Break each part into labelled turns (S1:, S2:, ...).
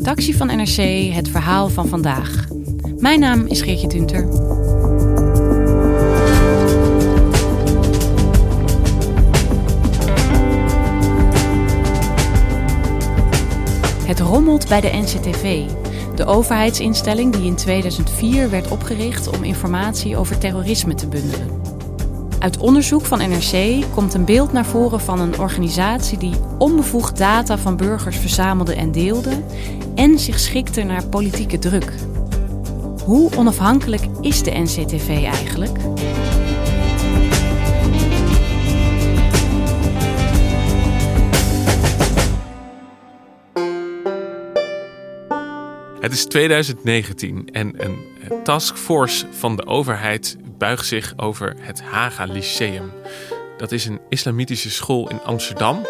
S1: Redactie van NRC het verhaal van vandaag. Mijn naam is Geertje Tunter. Het rommelt bij de NCTV, de overheidsinstelling die in 2004 werd opgericht om informatie over terrorisme te bundelen. Uit onderzoek van NRC komt een beeld naar voren van een organisatie die onbevoegd data van burgers verzamelde en deelde en zich schikte naar politieke druk. Hoe onafhankelijk is de NCTV eigenlijk?
S2: Het is 2019 en een taskforce van de overheid buigt zich over het Haga Lyceum. Dat is een islamitische school in Amsterdam.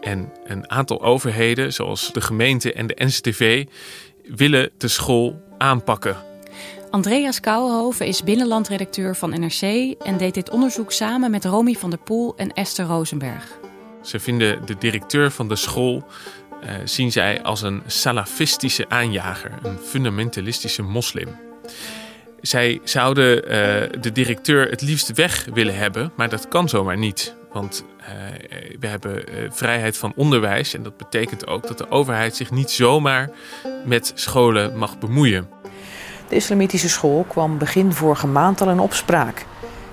S2: En een aantal overheden, zoals de gemeente en de NCTV, willen de school aanpakken.
S1: Andreas Kouwenhoven is binnenlandredacteur van NRC en deed dit onderzoek samen met Romy van der Poel en Esther Rosenberg.
S2: Ze vinden de directeur van de school uh, zien zij als een salafistische aanjager, een fundamentalistische moslim. Zij zouden uh, de directeur het liefst weg willen hebben, maar dat kan zomaar niet. Want uh, we hebben vrijheid van onderwijs en dat betekent ook dat de overheid zich niet zomaar met scholen mag bemoeien.
S3: De islamitische school kwam begin vorige maand al in opspraak.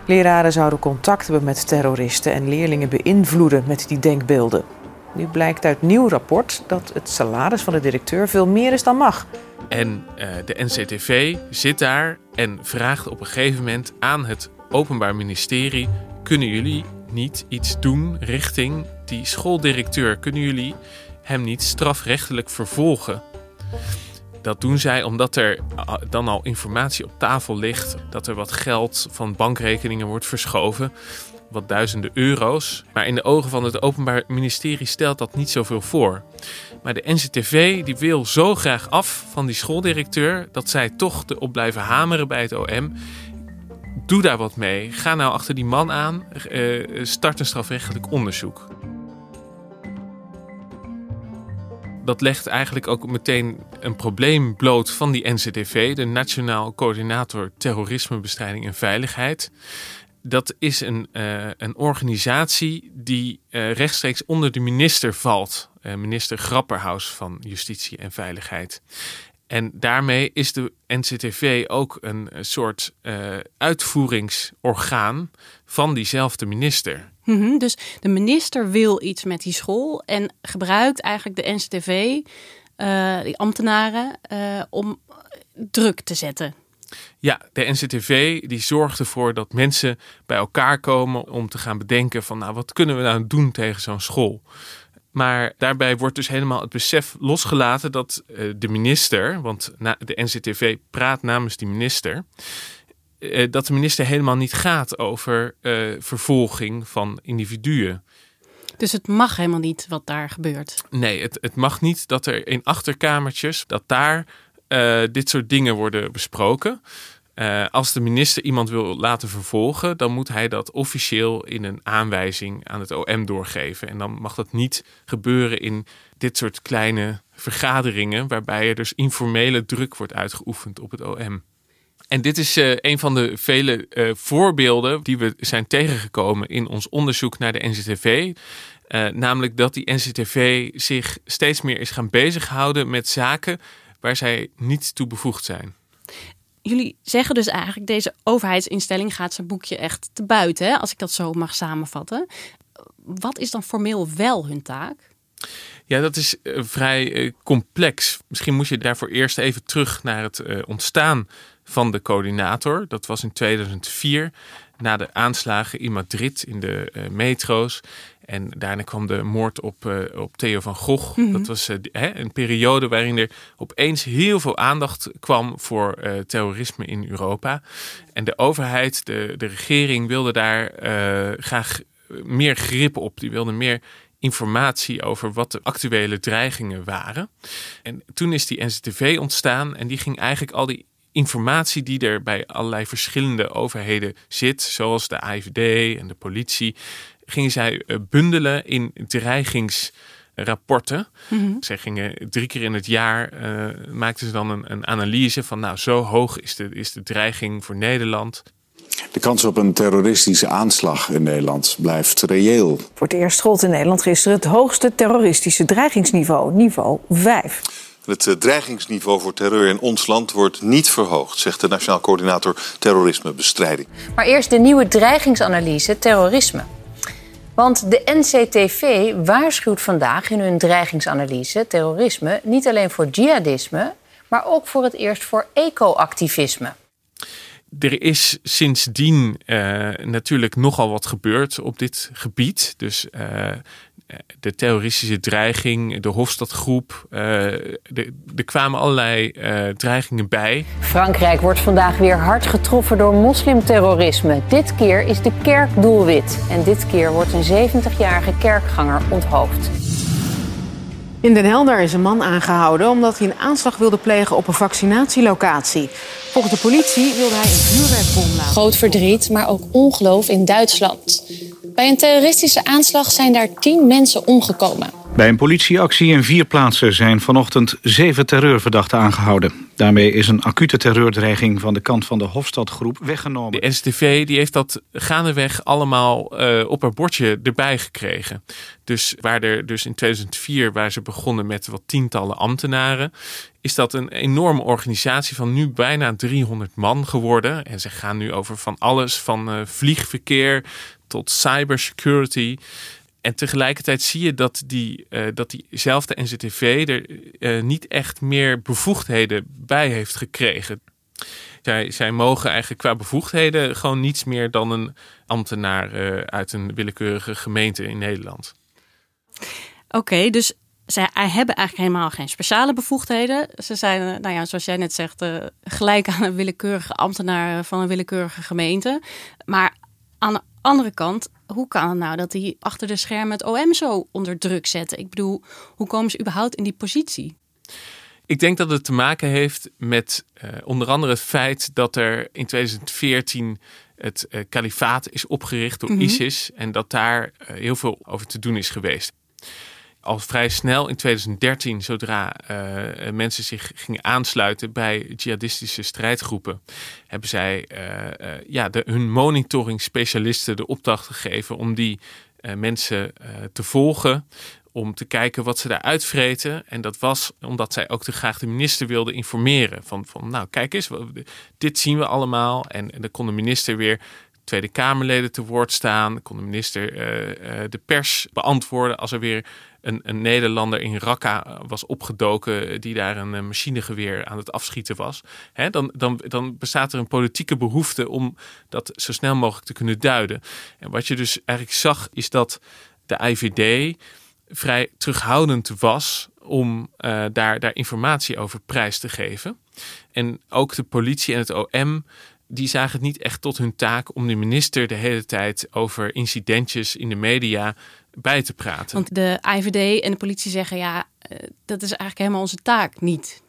S3: Leraren zouden contact hebben met terroristen en leerlingen beïnvloeden met die denkbeelden. Nu blijkt uit nieuw rapport dat het salaris van de directeur veel meer is dan mag.
S2: En uh, de NCTV zit daar en vraagt op een gegeven moment aan het Openbaar Ministerie: kunnen jullie niet iets doen richting die schooldirecteur? Kunnen jullie hem niet strafrechtelijk vervolgen? Dat doen zij omdat er dan al informatie op tafel ligt, dat er wat geld van bankrekeningen wordt verschoven wat duizenden euro's. Maar in de ogen van het Openbaar Ministerie stelt dat niet zoveel voor. Maar de NCTV die wil zo graag af van die schooldirecteur dat zij toch erop blijven hameren bij het OM. Doe daar wat mee. Ga nou achter die man aan. Uh, start een strafrechtelijk onderzoek. Dat legt eigenlijk ook meteen een probleem bloot van die NCTV, de Nationaal Coördinator Terrorismebestrijding en Veiligheid dat is een, uh, een organisatie die uh, rechtstreeks onder de minister valt. Uh, minister Grapperhaus van Justitie en Veiligheid. En daarmee is de NCTV ook een soort uitvoeringsorgaan van diezelfde minister.
S1: -hmm, dus de minister wil iets met die school en gebruikt eigenlijk de NCTV, die ambtenaren, om druk te zetten.
S2: Ja, de NCTV die zorgt ervoor dat mensen bij elkaar komen om te gaan bedenken van nou wat kunnen we nou doen tegen zo'n school. Maar daarbij wordt dus helemaal het besef losgelaten dat uh, de minister, want de NCTV praat namens die minister, uh, dat de minister helemaal niet gaat over uh, vervolging van individuen.
S1: Dus het mag helemaal niet wat daar gebeurt.
S2: Nee, het, het mag niet dat er in achterkamertjes, dat daar uh, dit soort dingen worden besproken. Uh, als de minister iemand wil laten vervolgen, dan moet hij dat officieel in een aanwijzing aan het OM doorgeven. En dan mag dat niet gebeuren in dit soort kleine vergaderingen, waarbij er dus informele druk wordt uitgeoefend op het OM. En dit is uh, een van de vele voorbeelden die we zijn tegengekomen in ons onderzoek naar de NCTV. Namelijk dat die NCTV zich steeds meer is gaan bezighouden met zaken waar zij niet toe bevoegd zijn.
S1: Jullie zeggen dus eigenlijk, deze overheidsinstelling gaat zijn boekje echt te buiten, hè? als ik dat zo mag samenvatten. Wat is dan formeel wel hun taak?
S2: Ja, dat is uh, vrij uh, complex. Misschien moet je daarvoor eerst even terug naar het uh, ontstaan van de coördinator. Dat was in 2004 na de aanslagen in Madrid in de uh, metro's. En daarna kwam de moord op, uh, op Theo van Gogh. Mm -hmm. Dat was uh, hè, een periode waarin er opeens heel veel aandacht kwam voor terrorisme in Europa. En de overheid, de, de regering, wilde daar graag meer grip op. Die wilde meer informatie over wat de actuele dreigingen waren. En toen is die NCTV ontstaan en die ging eigenlijk al die informatie die er bij allerlei verschillende overheden zit, zoals de AIVD en de politie, gingen zij bundelen in dreigingsrapporten. Mm -hmm. Zij gingen drie keer in het jaar, uh, maakten ze dan een, een, analyse van nou zo hoog is de, is de dreiging voor Nederland.
S4: De kans op een terroristische aanslag in Nederland blijft reëel.
S5: Voor het eerst gold in Nederland gisteren het hoogste terroristische dreigingsniveau, niveau 5.
S6: Het dreigingsniveau voor terreur in ons land wordt niet verhoogd, zegt de Nationaal Coördinator Terrorismebestrijding.
S7: Maar eerst de nieuwe dreigingsanalyse terrorisme. Want de NCTV waarschuwt vandaag in hun dreigingsanalyse terrorisme niet alleen voor jihadisme, maar ook voor het eerst voor eco-activisme.
S2: Er is sindsdien uh, natuurlijk nogal wat gebeurd op dit gebied. Dus uh, de terroristische dreiging, de Hofstadgroep. Uh, er kwamen allerlei uh, dreigingen bij.
S7: Frankrijk wordt vandaag weer hard getroffen door moslimterrorisme. Dit keer is de kerk doelwit. En dit keer wordt een 70-jarige kerkganger onthoofd.
S3: In Den Helder is een man aangehouden omdat hij een aanslag wilde plegen op een vaccinatielocatie. Volgens de politie wilde hij een vuurwerkbom laten.
S8: Groot verdriet, maar ook ongeloof in Duitsland. Bij een terroristische aanslag zijn daar tien mensen omgekomen.
S9: Bij een politieactie in vier plaatsen zijn vanochtend zeven terreurverdachten aangehouden. Daarmee is een acute terreurdreiging van de kant van de Hofstadgroep weggenomen.
S2: De STV die heeft dat gaandeweg allemaal uh, op haar bordje erbij gekregen. Dus waar er dus in 2004, waar ze begonnen met wat tientallen ambtenaren, is dat een enorme organisatie van nu bijna 300 man geworden. En ze gaan nu over van alles, van uh, vliegverkeer tot cybersecurity. En tegelijkertijd zie je dat, die, uh, dat diezelfde NCTV er uh, niet echt meer bevoegdheden bij heeft gekregen. Zij, zij mogen eigenlijk qua bevoegdheden gewoon niets meer dan een ambtenaar uh, uit een willekeurige gemeente in Nederland.
S1: Oké, dus zij hebben eigenlijk helemaal geen speciale bevoegdheden. Ze zijn, nou ja, zoals jij net zegt, gelijk aan een willekeurige ambtenaar van een willekeurige gemeente. Maar aan andere kant, hoe kan het nou dat die achter de schermen het OM zo onder druk zetten? Ik bedoel, hoe komen ze überhaupt in die positie?
S2: Ik denk dat het te maken heeft met uh, onder andere het feit dat er in 2014 het uh, kalifaat is opgericht door mm -hmm. ISIS en dat daar uh, heel veel over te doen is geweest al vrij snel in 2013, zodra uh, mensen zich gingen aansluiten bij jihadistische strijdgroepen, hebben zij uh, uh, ja, de, hun monitoring specialisten de opdracht gegeven om die mensen te volgen. Om te kijken wat ze daar uitvreten. En dat was omdat zij ook te graag de minister wilden informeren. Van, van nou, kijk eens, dit zien we allemaal. En, en dan kon de minister weer Tweede Kamerleden te woord staan. Kon de minister de pers beantwoorden als er weer een, een Nederlander in Raqqa was opgedoken die daar een machinegeweer aan het afschieten was. Hè, dan, dan, dan bestaat er een politieke behoefte om dat zo snel mogelijk te kunnen duiden. En wat je dus eigenlijk zag is dat de IVD vrij terughoudend was om daar, daar informatie over prijs te geven. En ook de politie en het OM die zagen het niet echt tot hun taak om de minister de hele tijd over incidentjes in de media bij te praten.
S1: Want de IVD en de politie zeggen ja, dat is eigenlijk helemaal onze taak niet.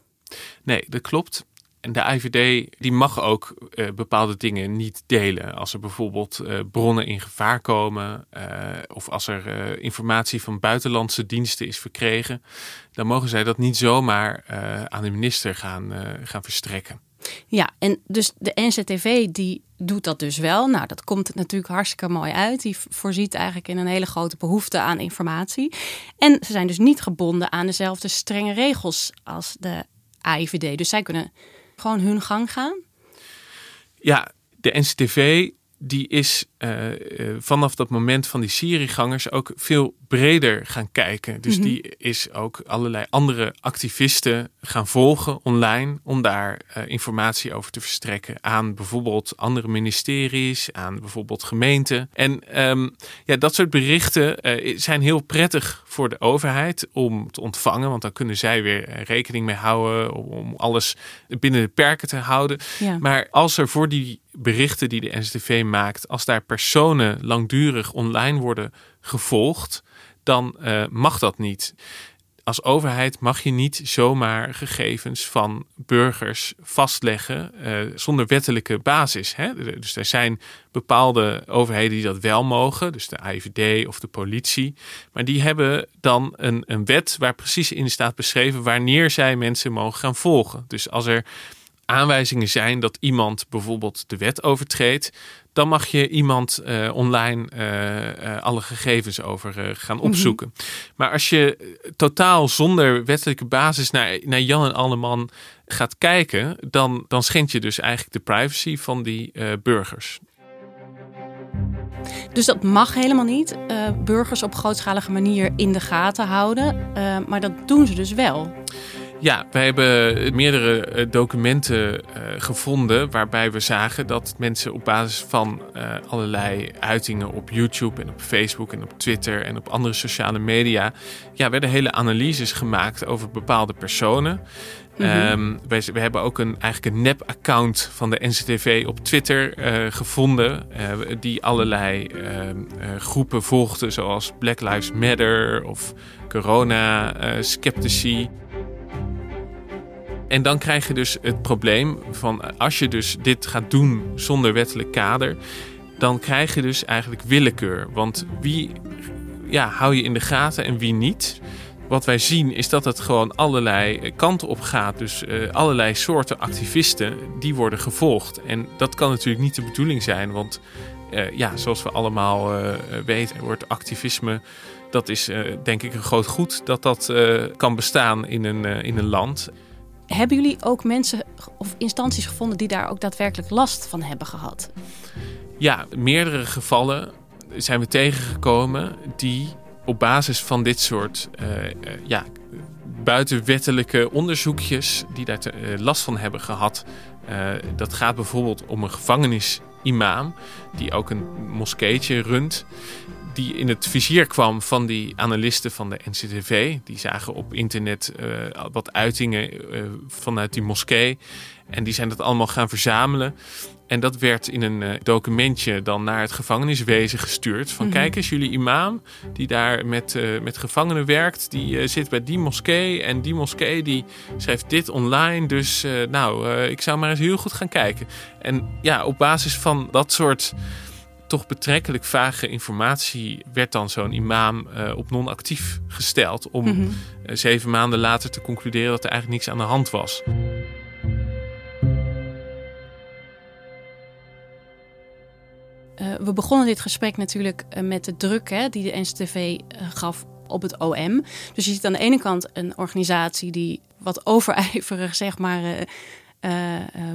S2: Nee, dat klopt. En de IVD die mag ook uh, bepaalde dingen niet delen. Als er bijvoorbeeld uh, bronnen in gevaar komen uh, of als er informatie van buitenlandse diensten is verkregen, dan mogen zij dat niet zomaar aan de minister gaan, gaan verstrekken.
S1: Ja, en dus de NCTV die doet dat dus wel. Nou, dat komt natuurlijk hartstikke mooi uit. Die voorziet eigenlijk in een hele grote behoefte aan informatie. En ze zijn dus niet gebonden aan dezelfde strenge regels als de AIVD. Dus zij kunnen gewoon hun gang gaan.
S2: Ja, de NCTV die is uh, uh, vanaf dat moment van die Syriëgangers ook veel breder gaan kijken. Dus
S1: Mhm.
S2: die is ook allerlei andere activisten gaan volgen online om daar uh, informatie over te verstrekken aan bijvoorbeeld andere ministeries, aan bijvoorbeeld gemeenten. En um, ja, dat soort berichten zijn heel prettig voor de overheid om te ontvangen, want dan kunnen zij weer rekening mee houden om alles binnen de perken te houden.
S1: Ja.
S2: Maar als er voor die berichten die de NCTV maakt, als daar personen langdurig online worden gevolgd, dan uh, mag dat niet. Als overheid mag je niet zomaar gegevens van burgers vastleggen uh, zonder wettelijke basis. Hè? Dus er zijn bepaalde overheden die dat wel mogen, dus de AIVD of de politie. Maar die hebben dan een, een wet waar precies in staat beschreven wanneer zij mensen mogen gaan volgen. Dus als er aanwijzingen zijn dat iemand bijvoorbeeld de wet overtreedt, dan mag je iemand uh, online uh, uh, alle gegevens over gaan opzoeken. Mm -hmm. Maar als je totaal zonder wettelijke basis naar, naar Jan en Alleman gaat kijken, dan, dan schendt je dus eigenlijk de privacy van die burgers.
S1: Dus dat mag helemaal niet. Burgers op grootschalige manier in de gaten houden. Maar dat doen ze dus wel.
S2: Ja, wij hebben meerdere uh, documenten gevonden waarbij we zagen dat mensen op basis van allerlei uitingen op YouTube en op Facebook en op Twitter en op andere sociale media, ja, werden hele analyses gemaakt over bepaalde personen. Mm -hmm. um, wij, we hebben ook een, eigenlijk een nep-account van de NCTV op Twitter uh, gevonden. Uh, die allerlei uh, groepen volgde, zoals Black Lives Matter of corona-sceptici. En dan krijg je dus het probleem van als je dus dit gaat doen zonder wettelijk kader, dan krijg je dus eigenlijk willekeur. Want wie ja, hou je in de gaten en wie niet? Wat wij zien is dat het gewoon allerlei kanten op gaat. Dus uh, allerlei soorten activisten die worden gevolgd. En dat kan natuurlijk niet de bedoeling zijn. Want uh, ja, zoals we allemaal uh, weten, wordt activisme. Dat is denk ik een groot goed dat dat kan bestaan in een, in een land.
S1: Hebben jullie ook mensen of instanties gevonden die daar ook daadwerkelijk last van hebben gehad?
S2: Ja, meerdere gevallen zijn we tegengekomen die op basis van dit soort uh, uh, ja, buitenwettelijke onderzoekjes die daar te, uh, last van hebben gehad. dat gaat bijvoorbeeld om een gevangenisimam die ook een moskeetje runt. Die in het vizier kwam van die analisten van de NCTV. Die zagen op internet wat uitingen vanuit die moskee. En die zijn dat allemaal gaan verzamelen. En dat werd in een uh, documentje dan naar het gevangeniswezen gestuurd. Van mm -hmm. kijk eens, jullie imam die daar met, uh, met gevangenen werkt... die uh, zit bij die moskee en die moskee die schrijft dit online. Dus nou, ik zou maar eens heel goed gaan kijken. En ja, op basis van dat soort toch betrekkelijk vage informatie... werd dan zo'n imam op non-actief gesteld... om
S1: Mhm.
S2: mm -hmm. zeven maanden later te concluderen dat er eigenlijk niks aan de hand was.
S1: Uh, we begonnen dit gesprek natuurlijk met de druk hè, die de NCTV gaf op het OM. Dus je ziet aan de ene kant een organisatie die wat overijverig zeg maar,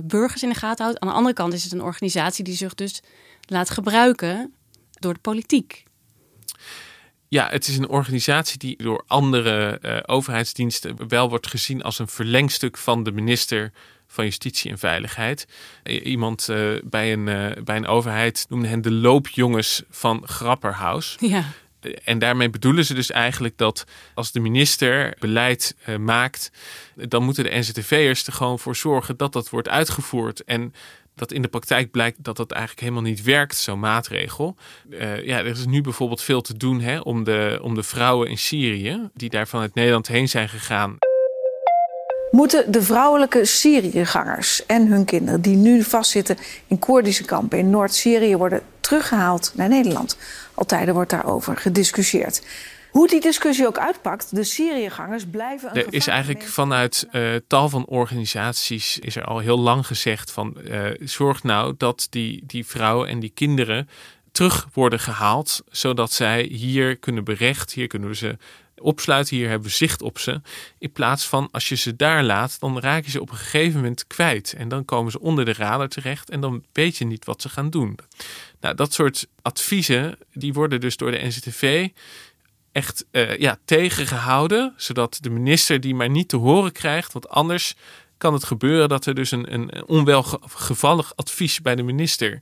S1: burgers in de gaten houdt. Aan de andere kant is het een organisatie die zich dus laat gebruiken door de politiek.
S2: Ja, het is een organisatie die door andere overheidsdiensten wel wordt gezien als een verlengstuk van de minister van Justitie en Veiligheid. Iemand uh, bij, een, uh, bij een overheid noemde hen de loopjongens van Grapperhaus.
S1: Ja.
S2: En daarmee bedoelen ze dus eigenlijk dat als de minister beleid uh, maakt, dan moeten de NZTV'ers er gewoon voor zorgen dat dat wordt uitgevoerd. En dat in de praktijk blijkt dat dat eigenlijk helemaal niet werkt, zo'n maatregel. Uh, ja, er is nu bijvoorbeeld veel te doen hè, om, de, om de vrouwen in Syrië, die daar vanuit Nederland heen zijn gegaan.
S5: Moeten de vrouwelijke Syriëgangers en hun kinderen die nu vastzitten in Koerdische kampen in Noord-Syrië worden teruggehaald naar Nederland? Al tijden wordt daarover gediscussieerd. Hoe die discussie ook uitpakt, de Syriëgangers blijven een
S2: Er is eigenlijk vanuit uh, tal van organisaties is er al heel lang gezegd van uh, zorg nou dat die, die vrouwen en die kinderen terug worden gehaald, zodat zij hier kunnen berecht, hier kunnen we ze opsluiten, hier hebben we zicht op ze. In plaats van als je ze daar laat, dan raak je ze op een gegeven moment kwijt. En dan komen ze onder de radar terecht en dan weet je niet wat ze gaan doen. Nou, dat soort adviezen, die worden dus door de NCTV echt uh, ja, tegengehouden, zodat de minister die maar niet te horen krijgt, want anders kan het gebeuren dat er dus een, een onwelgevallig advies bij de minister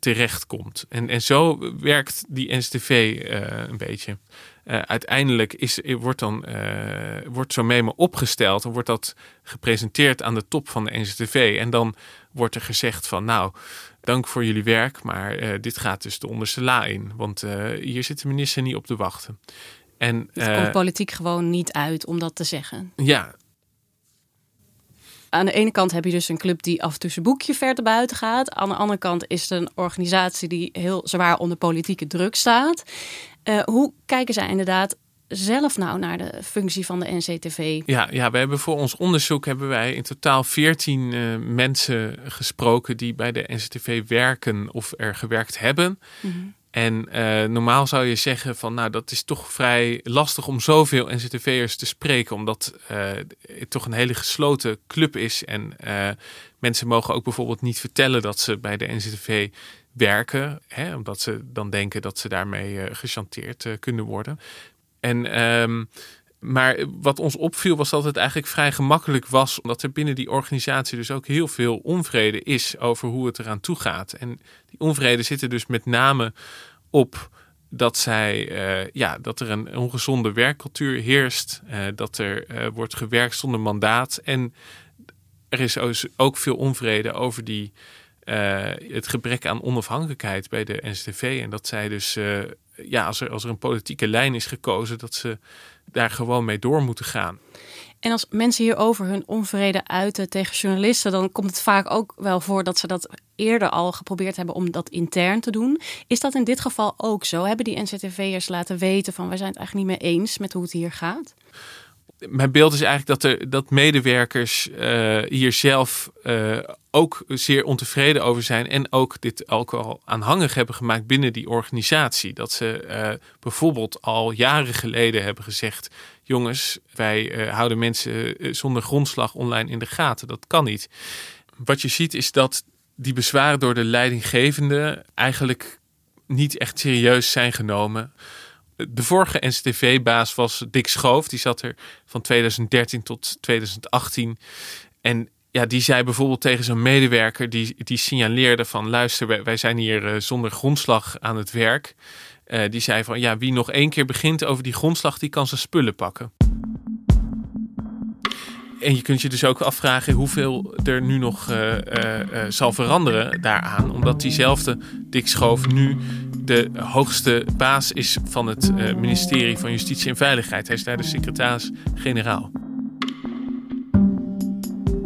S2: terechtkomt. En, en zo werkt die NCTV uh, eh, een beetje. Uh, uiteindelijk is, wordt dan uh, wordt zo'n memo opgesteld en wordt dat gepresenteerd aan de top van de NCTV. En dan wordt er gezegd van nou, dank voor jullie werk, maar uh, dit gaat dus de onderste la in. Want hier zit de minister niet op te wachten. En,
S1: het komt politiek gewoon niet uit om dat te zeggen.
S2: Ja,
S1: aan de ene kant heb je dus een club die af en toe zijn boekje ver te buiten gaat. Aan de andere kant is het een organisatie die heel zwaar onder politieke druk staat. Hoe kijken zij inderdaad zelf nou naar de functie van de NCTV?
S2: Ja, ja we hebben voor ons onderzoek hebben wij in totaal 14 uh, mensen gesproken die bij de NCTV werken of er gewerkt hebben. Mm -hmm. En uh, normaal zou je zeggen van nou dat is toch vrij lastig om zoveel NCTV'ers te spreken. Omdat uh, het toch een hele gesloten club is. En uh, mensen mogen ook bijvoorbeeld niet vertellen dat ze bij de NCTV werken. Hè, omdat ze dan denken dat ze daarmee gechanteerd kunnen worden. En um, maar wat ons opviel was dat het eigenlijk vrij gemakkelijk was, omdat er binnen die organisatie dus ook heel veel onvrede is over hoe het eraan toe gaat. En die onvrede zit er dus met name op dat, zij, uh, ja, dat er een ongezonde werkcultuur heerst, uh, dat er uh, wordt gewerkt zonder mandaat. En er is ook veel onvrede over die, het gebrek aan onafhankelijkheid bij de NCTV. En dat zij dus, ja, als er, als er een politieke lijn is gekozen, dat ze daar gewoon mee door moeten gaan.
S1: En als mensen hierover hun onvrede uiten tegen journalisten, dan komt het vaak ook wel voor dat ze dat eerder al geprobeerd hebben om dat intern te doen. Is dat in dit geval ook zo? Hebben die NCTV'ers laten weten van wij zijn het eigenlijk niet meer eens met hoe het hier gaat?
S2: Mijn beeld is eigenlijk dat, er, dat medewerkers uh, hier zelf uh, ook zeer ontevreden over zijn. En ook dit ook al aanhangig hebben gemaakt binnen die organisatie. Dat ze uh, bijvoorbeeld al jaren geleden hebben gezegd: jongens, wij houden mensen zonder grondslag online in de gaten. Dat kan niet. Wat je ziet is dat die bezwaren door de leidinggevende eigenlijk niet echt serieus zijn genomen de vorige NCTV-baas was Dick Schoof. Die zat er van 2013 tot 2018. En ja, die zei bijvoorbeeld tegen zo'n medewerker, die, die signaleerde van luister, wij, zijn hier uh, zonder grondslag aan het werk. Uh, die zei van ja, wie nog één keer begint over die grondslag, die kan zijn spullen pakken. En je kunt je dus ook afvragen hoeveel er nu nog uh, zal veranderen daaraan. Omdat diezelfde Dick Schoof nu de hoogste baas is van het uh, ministerie van Justitie en Veiligheid. Hij is daar de secretaris-generaal.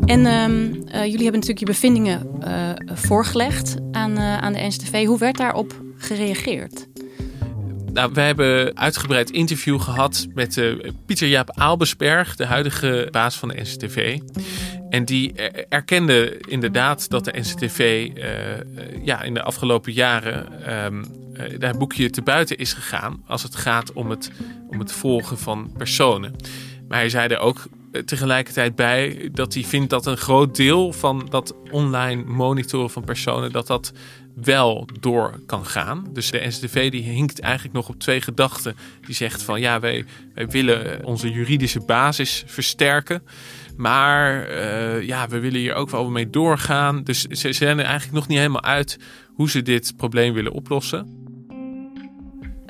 S1: En uh, uh, jullie hebben natuurlijk je bevindingen uh, voorgelegd aan, aan de NCTV. Hoe werd daarop gereageerd?
S2: Nou, we hebben uitgebreid interview gehad met Pieter Jaap Aalbesberg, de huidige baas van de NCTV. En die erkende inderdaad dat de NCTV ja, in de afgelopen jaren um, uh, daar boekje te buiten is gegaan als het gaat om het, om het volgen van personen. Maar hij zei er ook eh, tegelijkertijd bij dat hij vindt dat een groot deel van dat online monitoren van personen, dat dat wel door kan gaan. Dus de NCTV die hinkt eigenlijk nog op twee gedachten. Die zegt van ja, wij, wij willen onze juridische basis versterken. Maar uh, ja, we willen hier ook wel mee doorgaan. Dus ze zijn er eigenlijk nog niet helemaal uit hoe ze dit probleem willen oplossen.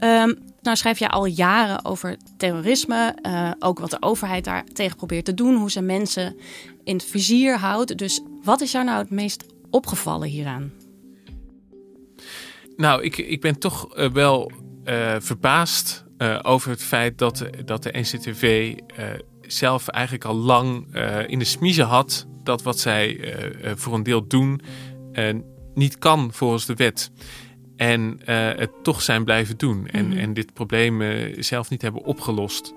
S1: Um, nou schrijf je al jaren over terrorisme, uh, ook wat de overheid daar tegen probeert te doen, hoe ze mensen in het vizier houdt. Dus wat is jou nou het meest opgevallen hieraan?
S2: Nou, ik, ik ben toch uh, wel uh, verbaasd over het feit dat, dat de NCTV zelf eigenlijk al lang in de smiezen had dat wat zij voor een deel doen niet kan volgens de wet. En uh, het toch zijn blijven doen. En,
S1: Mhm.
S2: en dit probleem uh, zelf niet hebben opgelost.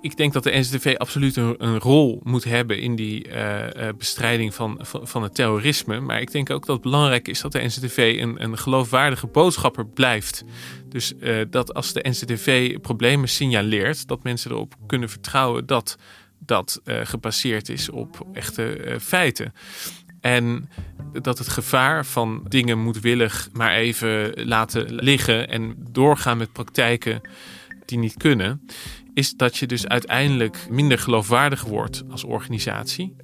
S2: Ik denk dat de NCTV absoluut een, een rol moet hebben in die uh, bestrijding van, van, van, het terrorisme. Maar ik denk ook dat het belangrijk is dat de NCTV een, een geloofwaardige boodschapper blijft. Dus dat als de NCTV problemen signaleert, dat mensen erop kunnen vertrouwen dat dat gebaseerd is op echte feiten. En dat het gevaar van dingen moedwillig maar even laten liggen en doorgaan met praktijken die niet kunnen, is dat je dus uiteindelijk minder geloofwaardig wordt als organisatie.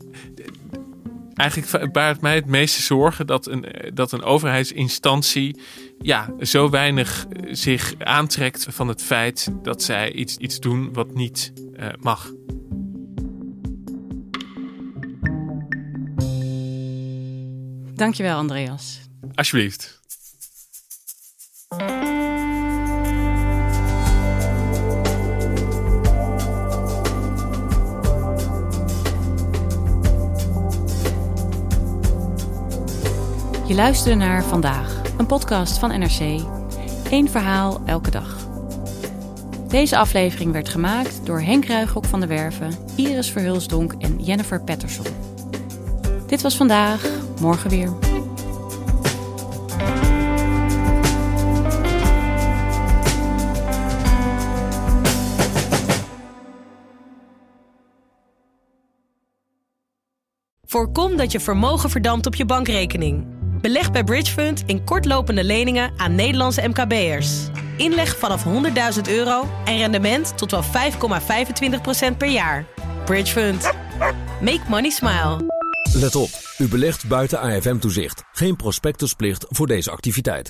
S2: Eigenlijk baart mij het meeste zorgen dat een, dat een overheidsinstantie ja, zo weinig zich aantrekt van het feit dat zij iets, iets doen wat niet uh, mag.
S1: Dankjewel, Andreas.
S2: Alsjeblieft.
S1: Je luisterde naar Vandaag, een podcast van NRC. Eén verhaal elke dag. Deze aflevering werd gemaakt door Henk Ruigrok van der Werven, Iris Verhulsdonk en Jennifer Patterson. Dit was vandaag, morgen weer.
S10: Voorkom dat je vermogen verdampt op je bankrekening. Beleg bij Bridgefund in kortlopende leningen aan Nederlandse MKB'ers. Inleg vanaf 100.000 euro en rendement tot wel 5,25% per jaar. Bridgefund. Make money smile.
S11: Let op, u belegt buiten AFM-toezicht. Geen prospectusplicht voor deze activiteit.